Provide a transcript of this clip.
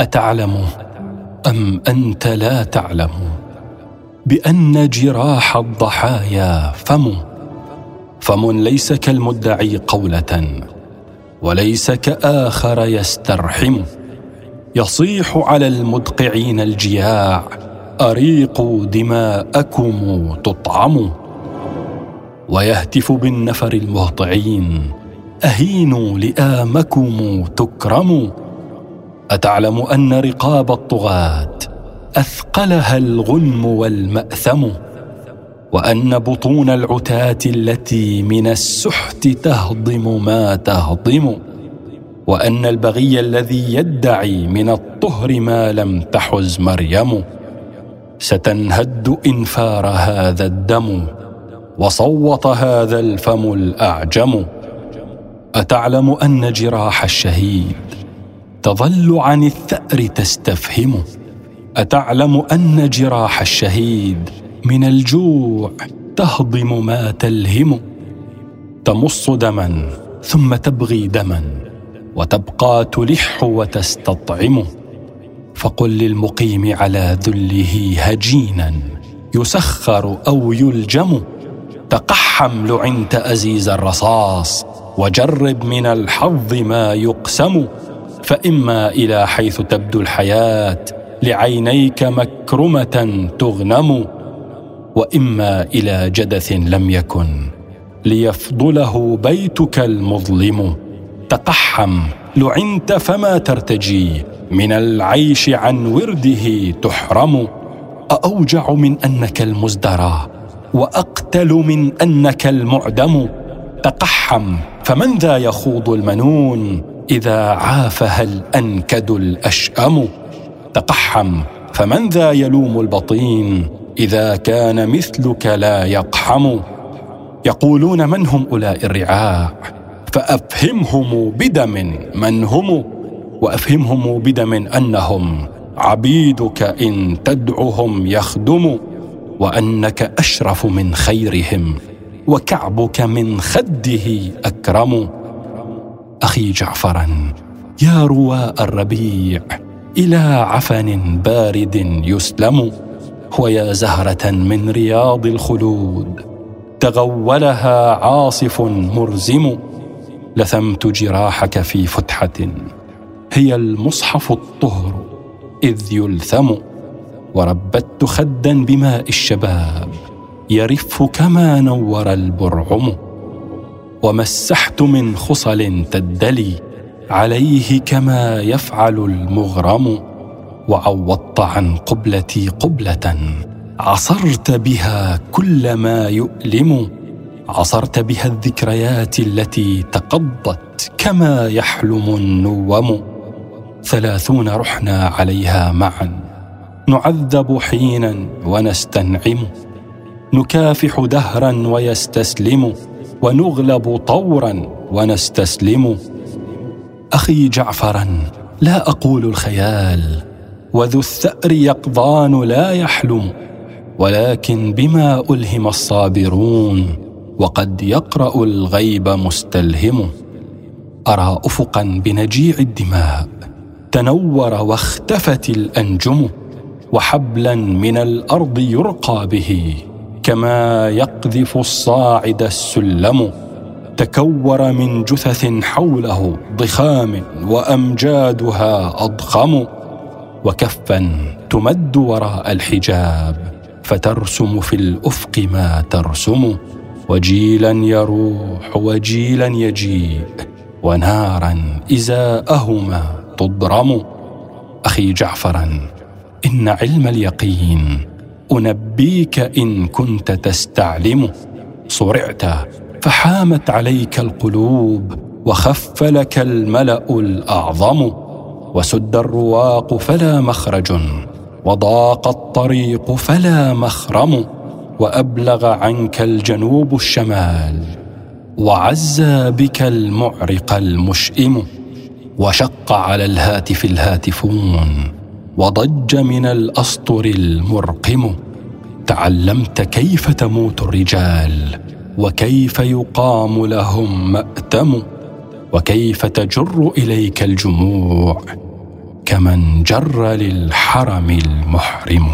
أتعلم أم أنت لا تعلم؟ بأن جراح الضحايا فم. فم ليس كالمدعي قولة وليس كآخر يسترحم. يصيح على المدقعين الجياع اريقوا دماءكم تطعم. ويهتف بالنفر المهطعين أهينوا لئامكم تكرموا أتعلم أن رقاب الطغاة أثقلها الغنم والمأثم؟ وأن بطون العتاة التي من السحت تهضم ما تهضم؟ وأن البغي الذي يدعي من الطهر ما لم تحز مريم؟ ستنهد ان فار هذا الدم وصوت هذا الفم الأعجم؟ أتعلم أن جراح الشهيد تظل عن الثأر تستفهم. أتعلم أن جراح الشهيد من الجوع تهضم ما تلهم. تمص دما ثم تبغي دما وتبقى تلح وتستطعم. فقل للمقيم على ذله هجينا يسخر أو يلجم. تقحم لعنت أزيز الرصاص وجرب من الحظ ما يقسم. فإما إلى حيث تبدو الحياة لعينيك مكرمة تغنم وإما إلى جدث لم يكن ليفضله بيتك المظلم. تقحم لعنت فما ترتجي من العيش عن ورده تحرم. أأوجع من أنك المزدرى وأقتل من أنك المعدم. تقحم فمن ذا يخوض المنون؟ إذا عافها الأنكد الأشأم. تقحم فمن ذا يلوم البطين؟ إذا كان مثلك لا يقحم. يقولون من هم أولئك الرعاع فأفهمهم بدم من هم. وأفهمهم بدم أنهم عبيدك إن تدعهم يخدموا وأنك أشرف من خيرهم وكعبك من خده أكرم. أخي جعفرا يا رواء الربيع إلى عفن بارد يسلم ويا زهرة من رياض الخلود تغولها عاصف مرزم لثمت جراحك في فتحة هي المصحف الطهر إذ يلثم وربت خدا بماء الشباب يرف كما نور البرعم. ومسحت من خصل تدلي عليه كما يفعل المغرم وعوضت عن قبلتي قبلة. عصرت بها كل ما يؤلم عصرت بها الذكريات التي تقضت كما يحلم النوم. ثلاثون رحنا عليها معا. نعذب حينا ونستنعم. نكافح دهرا ويستسلم. ونغلب طورا ونستسلم. أخي جعفرا لا أقول الخيال وذو الثأر يقظان لا يحلم ولكن بما ألهم الصابرون وقد يقرأ الغيب مستلهم. أرى أفقا بنجيع الدماء تنور واختفت الأنجم وحبلا من الأرض يرقى به. كما يقذف الصاعد السلم. تكور من جثث حوله ضخام وأمجادها أضخم. وكفا تمد وراء الحجاب فترسم في الأفق ما ترسم. وجيلا يروح وجيلا يجيء ونارا إزاءهما تضرم. أخي جعفرا إن علم اليقين أنبيك إن كنت تستعلم صرعت فحامت عليك القلوب وخف لك الملأ الأعظم. وسد الرواق فلا مخرج وضاق الطريق فلا مخرم. وأبلغ عنك الجنوب الشمال وعزى بك المعرق المشئم. وشق على الهاتف الهاتفون وضج من الأسطر المرقم. تعلمت كيف تموت الرجال وكيف يقام لهم مأتم وكيف تجر إليك الجموع كمن جر للحرم المحرم.